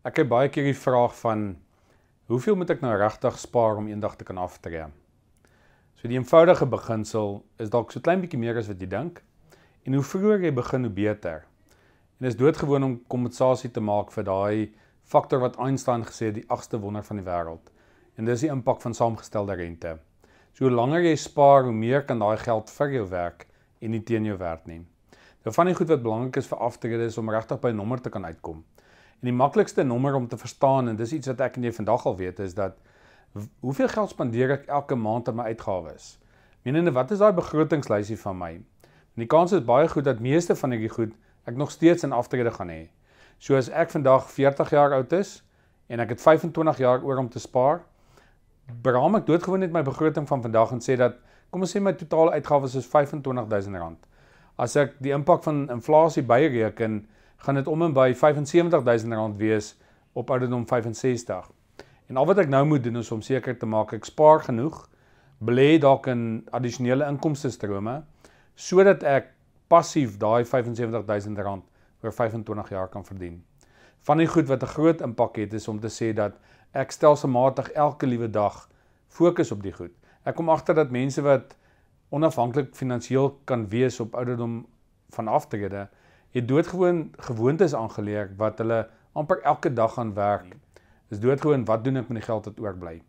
Ek kry baie keer die vraag van hoeveel moet ek nou regtig spaar om eendag te kan aftree? So die eenvoudige beginsel is dalk so klein bietjie meer as wat jy dink. En hoe vroeër jy begin, hoe beter. En dit is doodgewoon om kompensasie te maak vir daai faktor wat Einstein gesê het die agste wonder van die wêreld. En dis die impak van saamgestelde rente. So hoe langer jy spaar, hoe meer kan daai geld vir jou werk en nie teen jou werk nie. Nou van die goed wat belangrik is vir aftrede is om regtig by 'n nommer te kan uitkom. En die maklikste nommer om te verstaan en dis iets wat ek en jy vandag al weet is dat hoeveel geld spandeer ek elke maand aan my uitgawes? Menende wat is daai begrotingslysie van my? En die kans is baie goed dat meeste van hierdie goed ek nog steeds in aftrede gaan hê. So as ek vandag 40 jaar oud is en ek het 25 jaar oor om te spaar, beraam ek doodgewoon net my begroting van vandag en sê dat kom ons sê my totale uitgawes is R25000. As ek die impak van inflasie byreken, gaan dit om en by R75000 wees op ouderdom 65. En al wat ek nou moet doen is om seker te maak ek spaar genoeg, belê dalk in addisionele inkomste strome sodat ek passief daai R75000 oor 25 jaar kan verdien. Van die goed wat 'n groot impak het is om te sê dat ek stelselmatig elke liewe dag fokus op die goed. Ek kom agter dat mense wat onafhanklik finansiëel kan wees op ouderdom van aftrede, het doodgewoon gewoontes aangeleer wat hulle amper elke dag gaan werk. Dis doodgewoon wat doen ek met die geld wat oorbly?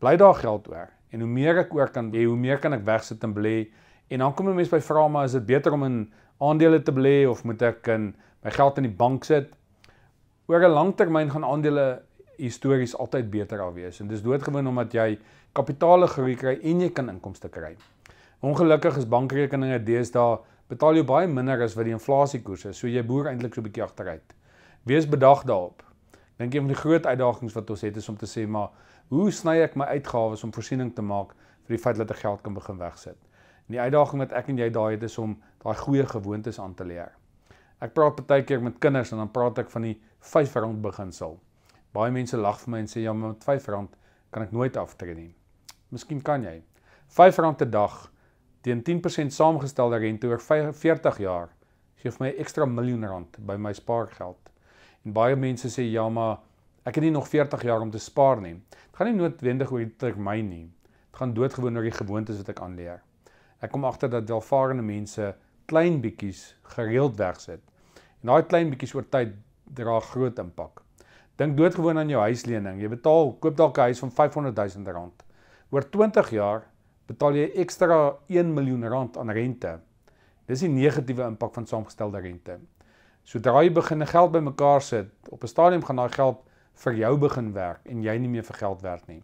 Bly daar geld oor. En hoe meer ek oor kan hê, hoe meer kan ek wegsit en belê. En dan kom 'n mens by vra maar is dit beter om in aandele te belê of moet ek in my geld in die bank sit? Oor 'n langtermyn gaan aandele histories altyd beter al wees. En dis doodgewoon omdat jy kapitaal groei kry en jy kan inkomste kry. Ongelukkig is bankrekeninge deesdae betaal jy baie minder as wat die inflasiekoers is. So jy boer eintlik so 'n bietjie agteruit. Wees bedag daarop. Dink een van die groot uitdagings wat ons het is om te sê maar hoe sny ek my uitgawes om voorsiening te maak vir die feit dat ek geld kan begin wegsit. En die uitdaging wat ek en jy daai het is om daai goeie gewoontes aan te leer. Ek praat baie keer met kinders en dan praat ek van die R5 beginsel. Baie mense lag vir my en sê ja, maar met R5 kan ek nooit aftree nie. Miskien kan jy. R5 'n dag teen 10% saamgestelde rente oor 40 jaar gee vir my ekstra miljoen rand by my spaargeld. En baie mense sê ja, maar ek het nie nog 40 jaar om te spaar nie. Dit gaan nie noodwendig oor die termyn nie. Dit gaan doodgewoon oor die gewoontes wat ek aanleer. Ek kom agter dat welvarende mense klein bietjies gereeld wegsit. En daai klein bietjies oor tyd dra groot impak. Dink doodgewoon aan jou huislening. Jy betaal koop dalk 'n huis van 500 000 rand. Oor 20 jaar betaal jy ekstra 1 miljoen rand aan rente. Dis die negatiewe impak van saamgestelde rente. Sodra jy begin geld bymekaar sit, op 'n stadium gaan daai geld vir jou begin werk en jy nie meer vir geld werk nie.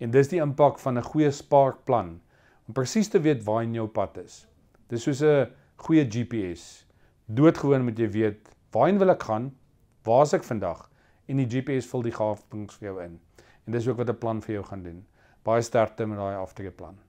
En dis die impak van 'n goeie spaarplan om presies te weet waar jy op pad is. Dis soos 'n goeie GPS. Doodgewoon moet jy weet waarheen wil ek gaan? Waar is ek vandag? En die GPS vul die gawings vir jou in. En dis ook wat 'n plan vir jou gaan doen. Baie sterkte met daai aftrede plan.